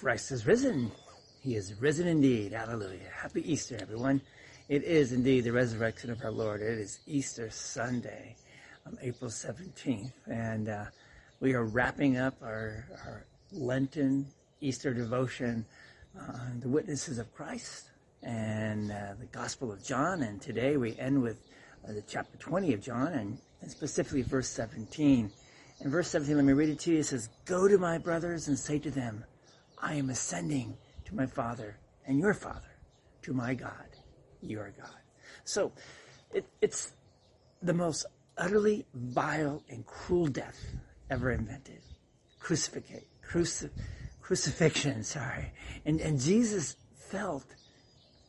Christ is risen. He is risen indeed. Hallelujah. Happy Easter, everyone. It is indeed the resurrection of our Lord. It is Easter Sunday, um, April 17th. And uh, we are wrapping up our, our Lenten Easter devotion on the witnesses of Christ and uh, the Gospel of John. And today we end with uh, the chapter 20 of John and, and specifically verse 17. In verse 17, let me read it to you. It says, Go to my brothers and say to them, I am ascending to my Father and your Father, to my God, your God. So it, it's the most utterly vile and cruel death ever invented. Crucifixion, cruci, crucifixion, sorry. And, and Jesus felt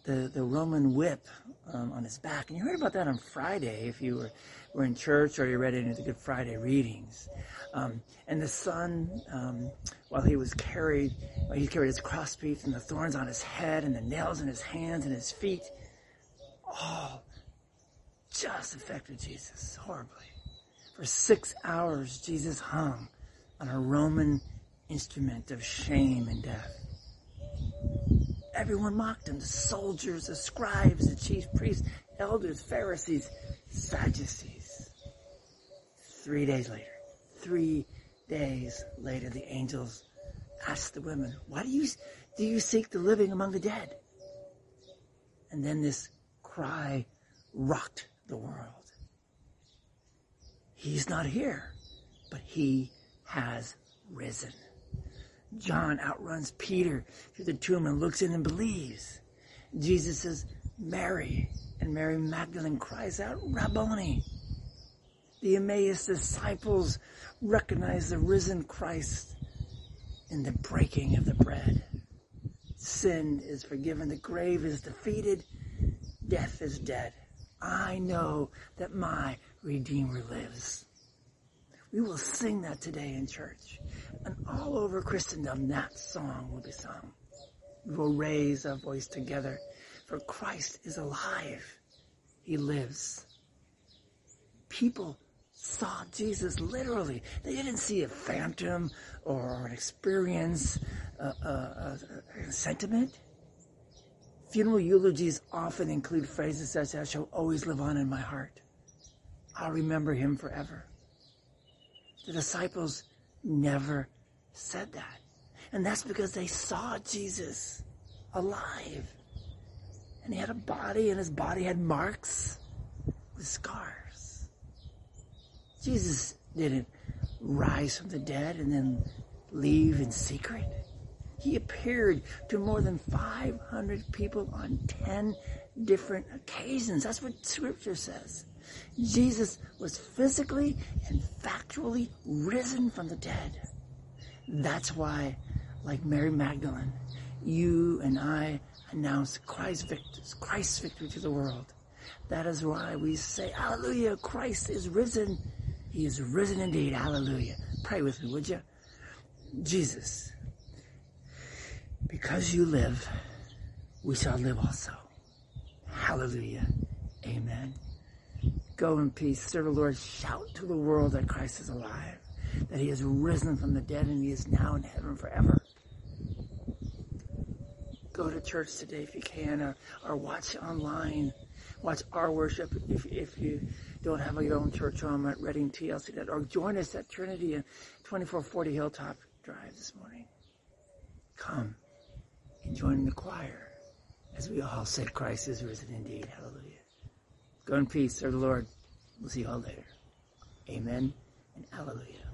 the, the Roman whip um, on his back. And you heard about that on Friday if you were, were in church or you read any of the Good Friday readings. Um, and the Son, um, while he was carried, he carried his crossbeams and the thorns on his head and the nails in his hands and his feet, all just affected Jesus horribly. For six hours, Jesus hung on a Roman instrument of shame and death. Everyone mocked him. The soldiers, the scribes, the chief priests, elders, Pharisees, Sadducees. Three days later, three days later, the angels asked the women, why do you, do you seek the living among the dead? And then this cry rocked the world. He's not here, but he has risen. John outruns Peter to the tomb and looks in and believes. Jesus says, Mary. And Mary Magdalene cries out, Rabboni. The Emmaus disciples recognize the risen Christ in the breaking of the bread. Sin is forgiven. The grave is defeated. Death is dead. I know that my Redeemer lives. We will sing that today in church. And all over Christendom, that song will be sung. We will raise our voice together, for Christ is alive. He lives. People saw Jesus literally. They didn't see a phantom or an experience, a, a, a sentiment. Funeral eulogies often include phrases such as, shall always live on in my heart. I'll remember him forever. The disciples never said that. And that's because they saw Jesus alive. And he had a body and his body had marks with scars. Jesus didn't rise from the dead and then leave in secret. He appeared to more than 500 people on 10 different occasions. That's what scripture says. Jesus was physically and factually risen from the dead. That's why, like Mary Magdalene, you and I announce Christ's victory, Christ's victory to the world. That is why we say, Hallelujah, Christ is risen. He is risen indeed. Hallelujah. Pray with me, would you? Jesus, because you live, we shall live also. Hallelujah. Amen. Go in peace. Serve the Lord. Shout to the world that Christ is alive, that he has risen from the dead and he is now in heaven forever. Go to church today if you can, or, or watch online. Watch our worship if, if you don't have your own church home at Redding TLC, or join us at Trinity and 2440 Hilltop Drive this morning. Come and join the choir as we all say Christ is risen indeed. Go in peace. Serve the Lord. We'll see you all later. Amen and hallelujah.